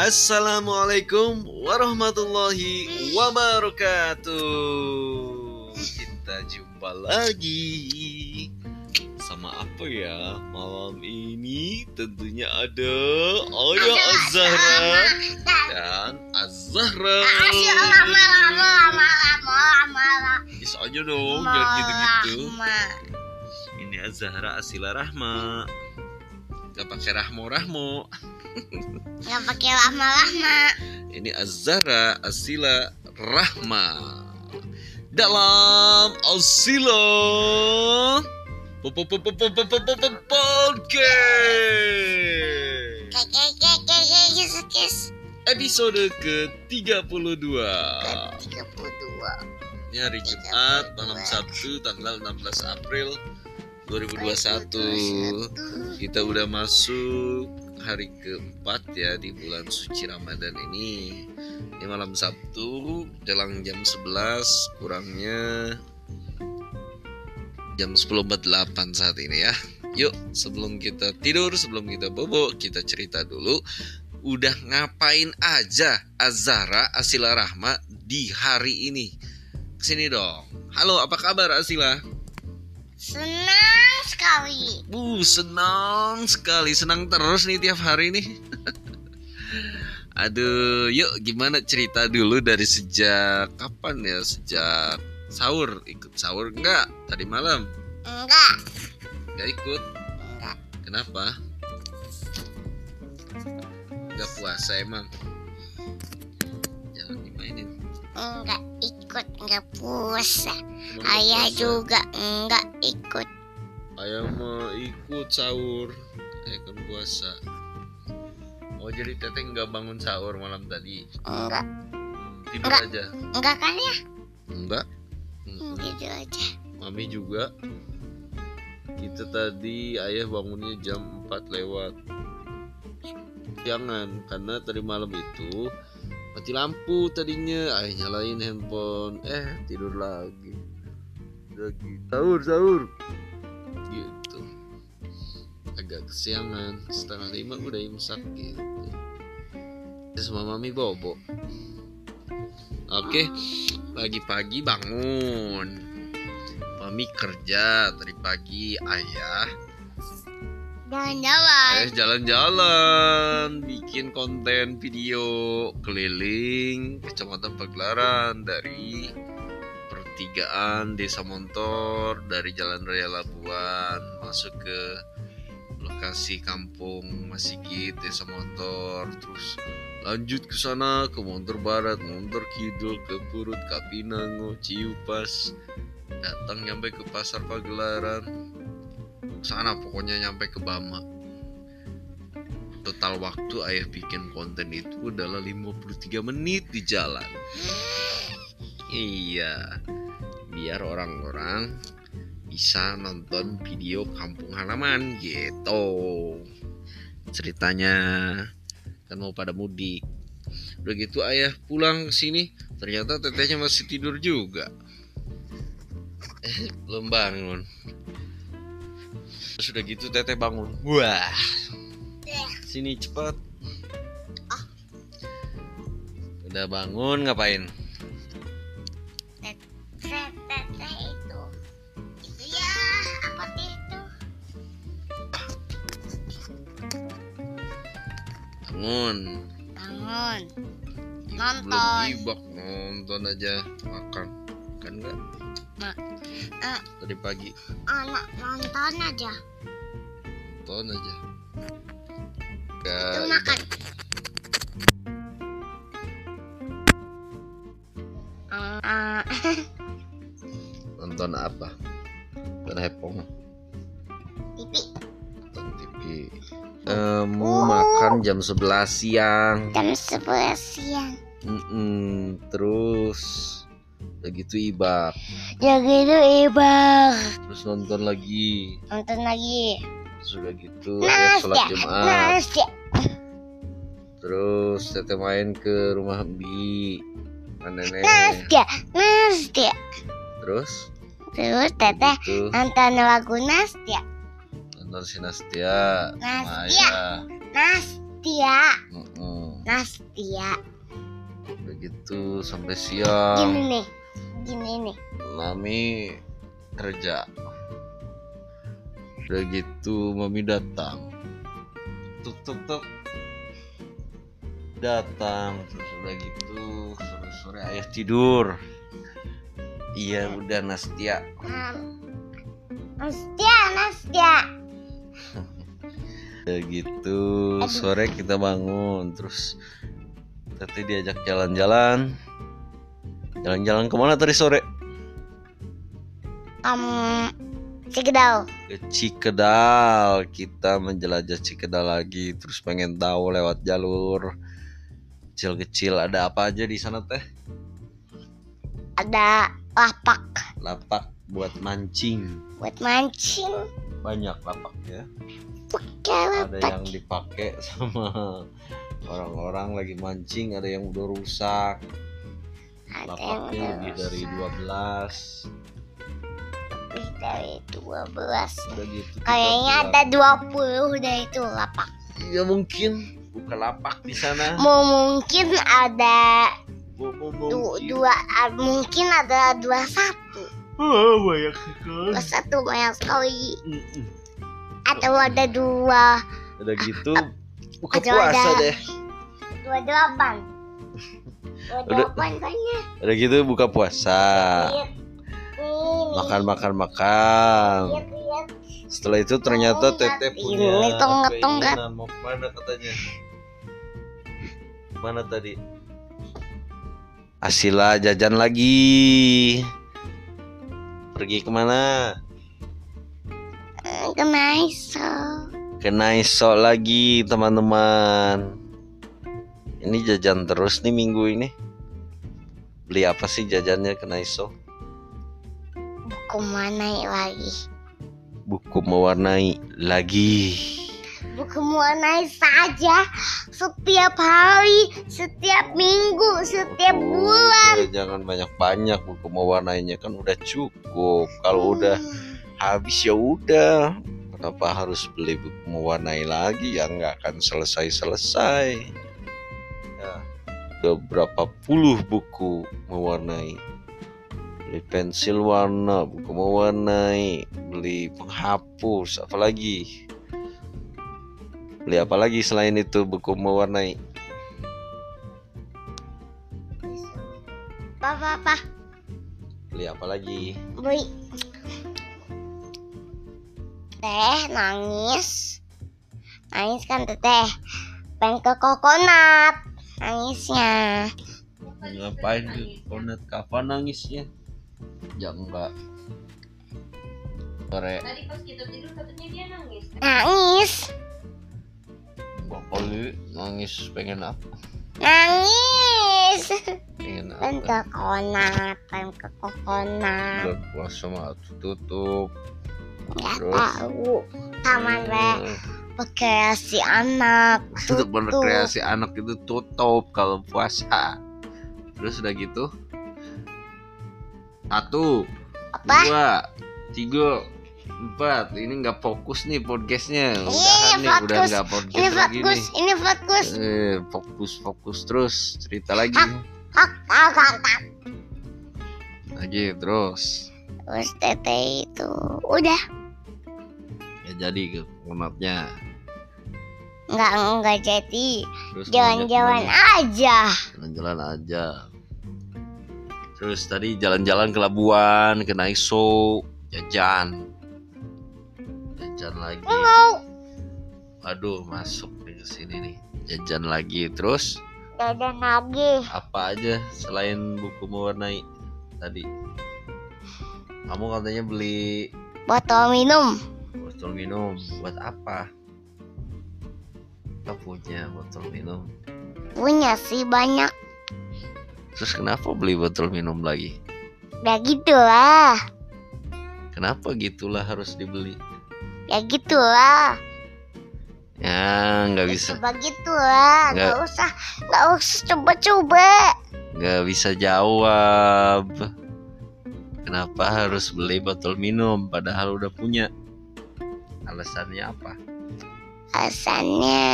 Assalamualaikum warahmatullahi wabarakatuh. Kita jumpa lagi sama apa ya malam ini tentunya ada Ayah Azahra dan Azahra. Bisa aja dong, jangan gitu-gitu. Ini Azahra Asila Rahma. Gak pakai Rahmo Rahmo. Gak pakai lama-lama. Ini Azara Asila Rahma. Dalam Asila Podcast. Episode ke-32. 32 Ini hari Jumat malam Sabtu tanggal 16 April 2021 Kita udah masuk hari keempat ya di bulan suci Ramadan ini. Ini malam Sabtu jelang jam 11 kurangnya jam 10.48 saat ini ya. Yuk sebelum kita tidur, sebelum kita bobo, kita cerita dulu. Udah ngapain aja Azara Asila Rahma di hari ini? Ke sini dong. Halo apa kabar Asila? Senang sekali. Uh, senang sekali, senang terus nih tiap hari nih. Aduh, yuk gimana cerita dulu dari sejak kapan ya? Sejak sahur, ikut sahur enggak? Tadi malam Enggak. enggak ikut. Enggak. Kenapa? Enggak puasa emang. Jangan dimainin. Enggak ikut. Enggak puasa. Ayah puasa? juga enggak ikut. Ayah mau ikut sahur. Ayah kan puasa. Oh jadi teteh nggak bangun sahur malam tadi? Enggak. Tidur Enggak. aja? Enggak kan ya? Enggak. Gitu aja. Mami juga. Kita tadi ayah bangunnya jam 4 lewat. Jangan, karena tadi malam itu mati lampu tadinya. Ayah nyalain handphone. Eh, tidur lagi. Lagi. Sahur, sahur. Kesiangan. Setengah lima udah imsak gitu. Sama mami bobo. Oke, pagi-pagi bangun. Mami kerja tadi pagi, ayah Jalan-jalan. ayah jalan-jalan, bikin konten video keliling Kecamatan Pagelaran dari pertigaan Desa Montor dari Jalan Raya Labuan masuk ke lokasi kampung Masigit Desa Montor terus lanjut ke sana ke Montor Barat, Montor Kidul ke Purut, Kapinango, Ciupas. Datang nyampe ke Pasar Pagelaran. Sana pokoknya nyampe ke Bama. Total waktu ayah bikin konten itu adalah 53 menit di jalan. Iya biar orang-orang bisa nonton video kampung halaman gitu ceritanya kan mau pada mudik udah gitu ayah pulang ke sini ternyata tetehnya masih tidur juga eh belum bangun Terus udah gitu teteh bangun. Wah. Sini cepet. Udah bangun ngapain? Bangun. Bangun. Nonton. Ibak nonton aja makan. Kan enggak? Eh. Tadi pagi Anak nonton aja. nonton aja. Itu Gak makan. Eh, nonton apa? Nonton hepong, pipi nonton TV. Eh, mau makan jam 11 siang. jam 11 siang. Mm-mm, terus udah gitu ibak Ya gitu ibar. terus nonton lagi Nonton lagi. terus udah gitu sholat jumat Nasya. terus teteh main ke rumah Bi nenek. Nasya. terus Terus teteh gitu nonton lagu Nasya. nonton Sinastia Nastia. Maya Nastia. Mm-mm. Nastia. Udah gitu sampai siang. Gini nih. Gini nih. Mami kerja. Udah gitu Mami datang. Tuk tuk tuk. Datang terus udah gitu sore sore ayah tidur. Iya udah Nastia. Hmm. Nastia, Nastia. Udah gitu sore kita bangun terus tadi diajak jalan-jalan. Jalan-jalan ke mana tadi sore? Um, Cigedal. ke Cikedal kita menjelajah Cikedal lagi terus pengen tahu lewat jalur kecil-kecil ada apa aja di sana teh Ada lapak lapak buat mancing buat mancing. banyak lapak ya Pakai ada lapak. yang dipakai sama orang-orang lagi mancing ada yang udah rusak Ada lapaknya lebih dari rusak. 12 lebih dari 12. udah gitu Kayaknya ada 20 deh itu lapak. ya mungkin buka lapak di sana Mau mungkin ada mungkin. dua, mungkin ada dua satu, Ah, banyak sekali dua satu banyak sekali. Mm-mm. Atau ada dua, udah gitu buka Ada- puasa ada. deh. dua delapan, dua Udah. delapan banyak. udah gitu buka puasa. Nih, makan makan makan. Setelah itu ternyata teteh Ini punya keinginan mau ke mana katanya? Mana tadi? Asila jajan lagi. Pergi ke mana Kena iso. ke Naiso lagi teman-teman ini jajan terus nih minggu ini beli apa sih jajannya ke Naiso Buku mana lagi? buku mewarnai lagi Buku mewarnai saja setiap hari, setiap minggu, setiap Betul, bulan. udah jangan banyak-banyak buku mewarnainya kan udah cukup kalau udah Hmm. Habis ya udah. Kenapa harus beli buku mewarnai lagi? Ya nggak akan selesai-selesai. Ya udah berapa puluh buku mewarnai? Beli pensil warna buku mewarnai beli penghapus apa lagi beli apa lagi selain itu buku mewarnai? Papa, papa, beli apa lagi? Beli teh nangis, nangis kan teteh, pengen ke kokonat, nangisnya. ngapain ke konet kapan nangisnya ya enggak sore Tadi pas kita tidur katanya dia nangis. Nangis, Bakali nangis pengen apa? nangis, Pengen pengen apa? ke kokonat, pengen ke kokonat. Bulan puasa mah tutup. Nggak tahu, taman deh. Eh, rekreasi anak tutup. berkreasi anak itu tutup kalau puasa. Terus udah gitu. Satu, apa dua, tiga, empat. Ini nggak fokus nih podcastnya. Udah fokus. nggak ini lagi fokus nih. ini fokus Eh, fokus fokus terus cerita lagi. hak hak hak hak. Lagi terus. terus tete itu udah jadi ke konatnya. nggak nggak jadi jalan-jalan aja? Jalan-jalan aja. Terus tadi jalan-jalan ke Labuan, ke Naiso, jajan. Jajan lagi. mau Aduh, masuk nih ke sini nih. Jajan lagi terus dadan lagi apa aja selain buku mewarnai tadi? Kamu katanya beli botol minum botol minum buat apa? Kita punya botol minum. punya sih banyak Terus kenapa beli botol minum lagi? ya gitulah Kenapa gitulah harus dibeli? ya gitulah Ya nggak bisa coba gitulah Nggak. nggak usah nggak usah coba-coba nggak bisa jawab. Kenapa harus beli botol minum padahal udah punya? Alasannya apa? alasannya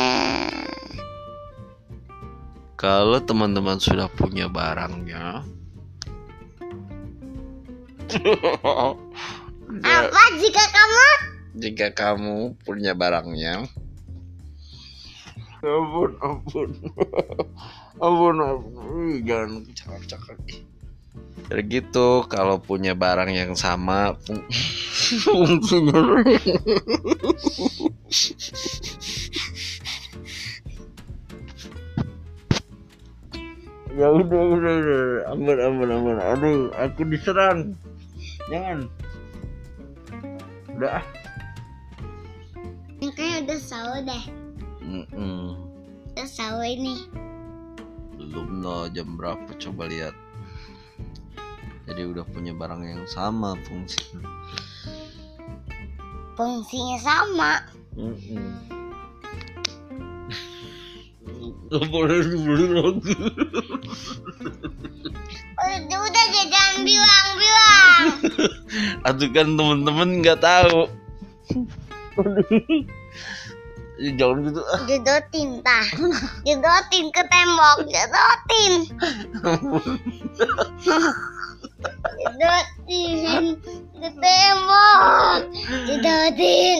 kalau teman-teman sudah punya barangnya Apa jika kamu? jika kamu punya barangnya ampun ampun ampun ampun jangan cakap-cakap ih. Jadi gitu kalau punya barang yang sama ya udah udah udah ampun ampun ampun aduh aku diserang jangan udah ah. Ini kayaknya udah sahur deh. Mm-mm. Udah sahur ini. belum no jam berapa coba lihat jadi udah punya barang yang sama fungsinya Fungsinya sama. Gak boleh dibeli lagi Udah, udah jangan bilang-bilang. Aduh kan temen-temen nggak tahu jangan gitu ah Jodotin tah. Jodotin ke tembok, jodotin. Jodotin ke tembok. Jodotin.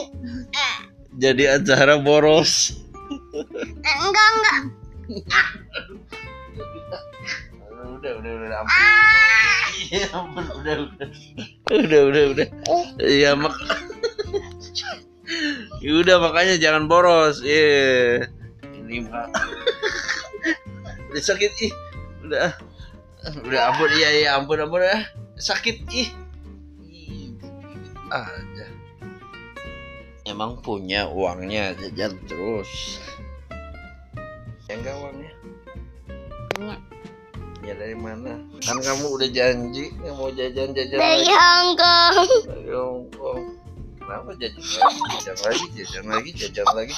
jadi acara boros. Eh, enggak, enggak. udah udah udah ampun Ah. Iya, ampun udah udah. Udah udah udah. Iya mak. Ya udah makanya jangan boros. Iya. Ini mak. Udah sakit ih. Udah udah ampun. Iya iya ampun ampun ah. Sakit ih. Ih, aja. Emang punya uangnya jajan terus. Ya enggak uangnya? Punya. ya dari mana? Kan kamu udah janji nggak mau jajan jajan Dari lagi. Hong Kong. dari Hongkong kenapa jajan lagi? Jajan lagi jajan lagi jajan lagi?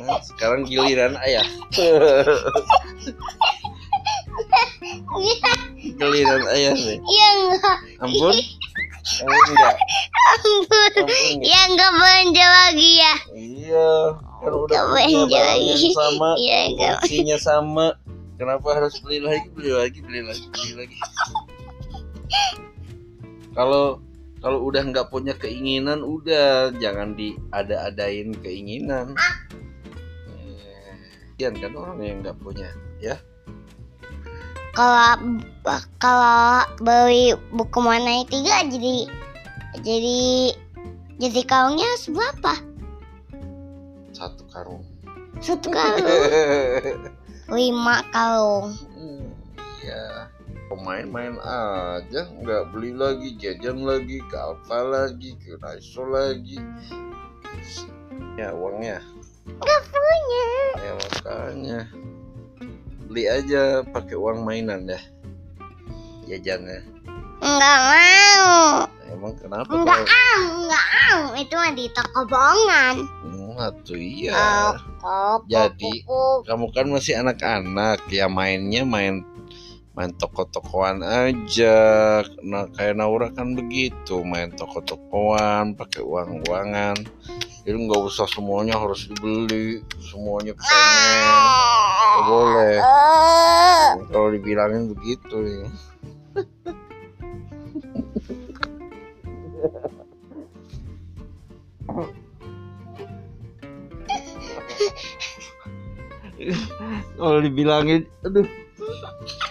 Hah, sekarang giliran ayah giliran ayah nih Iya enggak. ampun ampun enggak Ampun. ampun Ya enggak belanja lagi ya. iya kan udah belanja lagi. sama Iya enggak. fungsinya sama kenapa harus beli lagi beli lagi beli lagi beli lagi kalau kalau udah nggak punya keinginan udah jangan diada-adain keinginan Eh, Kasian kan orang yang nggak punya ya Kalau kalau beli buku mana tiga jadi jadi jadi kalungnya seberapa? satu karung Satu kalung. Lima kalung. Hmm, ya pemain-main aja nggak beli lagi jajan lagi ke lagi ke Daiso lagi ya uangnya Enggak punya. ya makanya beli aja pakai uang mainan dah jajannya Enggak mau. emang kenapa Enggak ah, enggak ah. Itu mah di toko bohongan. Hmm, atuh iya. Oh, Jadi, buku. kamu kan masih anak-anak. Ya mainnya main main toko-tokoan aja. Nah kayak Naura kan begitu. Main toko-tokoan pakai uang-uangan. Jadi nggak usah semuanya harus dibeli. Semuanya pengen Nggak boleh. Ah. kalau dibilangin begitu ya kalau dibilangin aduh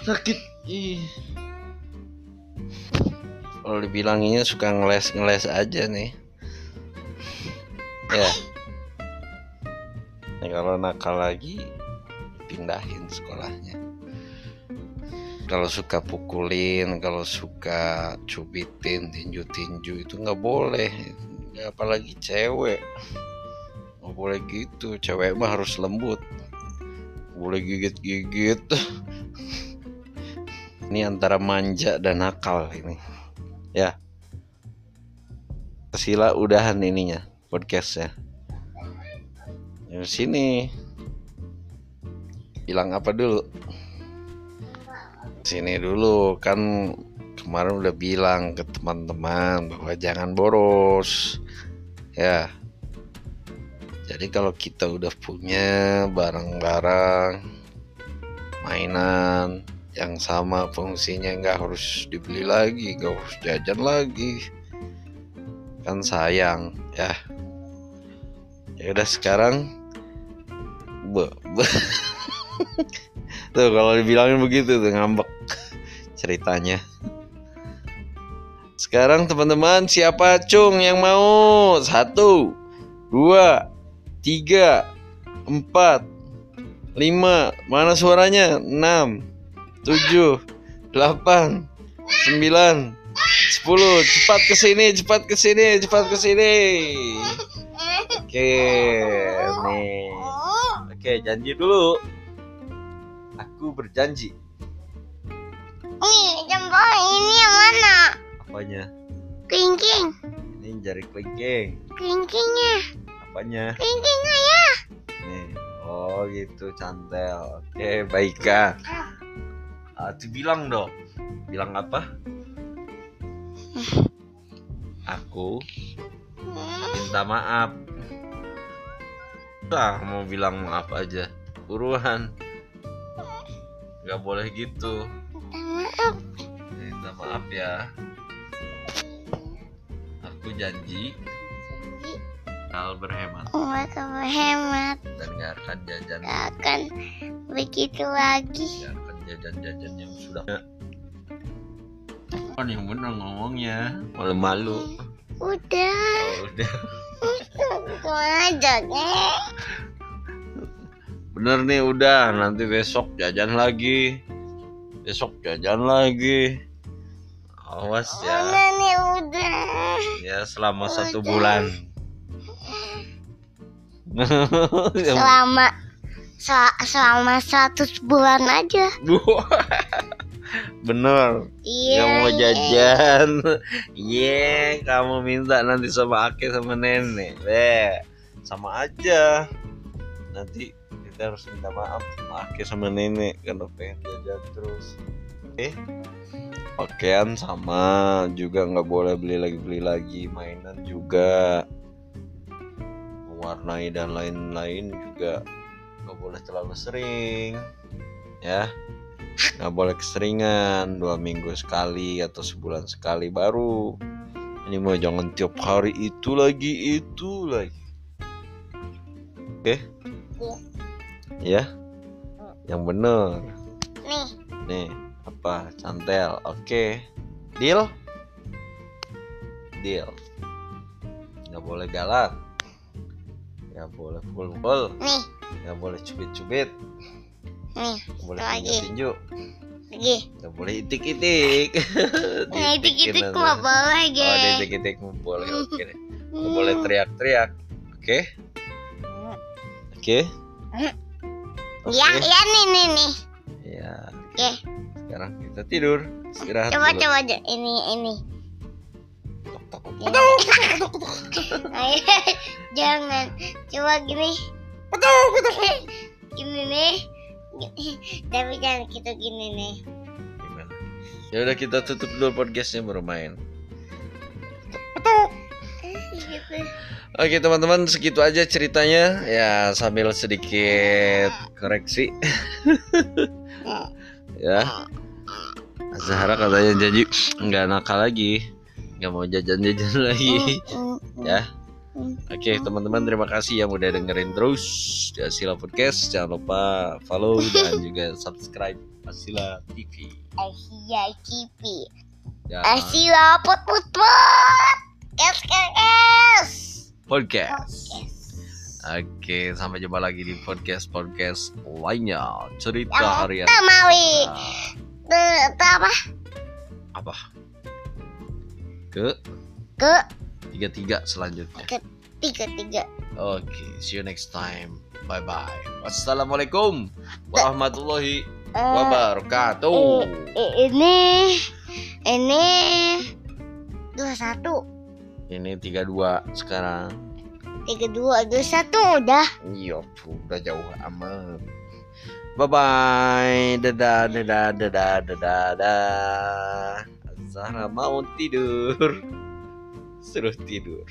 sakit. Ih. Kalau dibilanginnya suka ngeles ngeles aja nih. Ya. Nah, kalau nakal lagi pindahin sekolahnya. Kalau suka pukulin kalau suka cubitin tinju tinju itu nggak boleh. Apalagi cewek. Nggak boleh gitu. Cewek mah harus lembut. Boleh gigit gigit ini antara manja dan nakal ini. Ya. Sila udahan ininya podcastnya. Ya sini bilang apa dulu? Sini dulu kan kemarin udah bilang ke teman-teman bahwa jangan boros. Ya. Jadi kalau kita udah punya barang-barang mainan yang sama fungsinya nggak harus dibeli lagi nggak harus jajan lagi. Kan sayang ya. Ya udah sekarang be, be. tuh kalau dibilangin begitu tuh ngambek ceritanya. Sekarang teman-teman siapa cung yang mau? Satu dua tiga empat lima. Mana suaranya? Enam tujuh delapan sembilan sepuluh. Cepat ke sini cepat ke sini cepat ke sini. Oke nih. Oke janji dulu aku berjanji. Nih, jempol ini yang mana? apanya? Kelingking. ini jari kelingking. Kelingkingnya. apanya? Kelingkingnya ya. nih oh gitu cantel. Oke baika ah, tuh bilang dong. Bilang apa? Aku minta maaf. Lah mau bilang maaf aja. Buruan nggak boleh gitu Maaf. minta maaf ya aku janji hal berhemat Mereka berhemat. dan nggak akan jajan Gak akan begitu lagi. nggak akan jajan-jajan yang sudah kan yang bener ngomongnya malu-malu Udah. oh, udah Nek? Bener nih udah nanti besok jajan lagi besok jajan lagi awas ya Udah nih, udah. ya selama satu Udah. bulan Yang- Selama sel- selama 100 bulan aja. bener Iya. yang mau iya. jajan Iya kamu minta nanti sama Ake sama nenek Deh sama aja nanti kita harus minta maaf sama Ake sama nenek karena pengen jajan terus. Oke? Pakaian sama juga nggak boleh beli lagi beli lagi mainan juga. Mewarnai dan lain-lain juga nggak boleh terlalu sering ya. Nggak boleh keseringan dua minggu sekali atau sebulan sekali baru. Ini mah jangan tiap hari itu lagi itu lagi. Oke ya yang bener Nih, nih apa cantel oke deal deal nggak boleh galak nggak boleh full nih, nggak boleh cubit cubit nih. nggak boleh Lagi. tinju Lagi. nggak boleh itik itik Nah, itik-itik mah boleh, Oh, geng. di itik-itik boleh. Oke deh. Nggak boleh teriak-teriak. Oke? Oke? Ya, ya nih, nih, nih. Ya, Oke. sekarang kita tidur. Istirahat Coba, dulu. coba aja. Ini, ini. Tok, tok, tok. Jangan. Coba gini. Gini nih. Tapi jangan gitu gini nih. Gimana? Ya udah kita tutup dulu podcastnya baru main. Gitu. Oke teman-teman segitu aja ceritanya. Ya sambil sedikit koreksi. Ya. Zahra katanya janji nggak nakal lagi. Nggak mau jajan-jajan lagi. Ya. Oke teman-teman terima kasih yang udah dengerin terus di Asila Podcast. Jangan lupa follow dan juga subscribe Asila TV dan Asia put put put. Kes. podcast. Kes. Oke sampai jumpa lagi di podcast podcast lainnya cerita Yang harian. Tamawi. Nah, apa? apa? Ke Ke tiga tiga selanjutnya. tiga tiga. Oke, see you next time. Bye bye. Wassalamualaikum warahmatullahi Eh, wabarakatuh. i- ini ini dua satu Ini tiga dua sekarang. tiga dua dua satu udah. Iya, udah jauh amat. Bye bye. Dadah, dadah, dadah, dadah, dadah. Zahra mau tidur. Suruh tidur.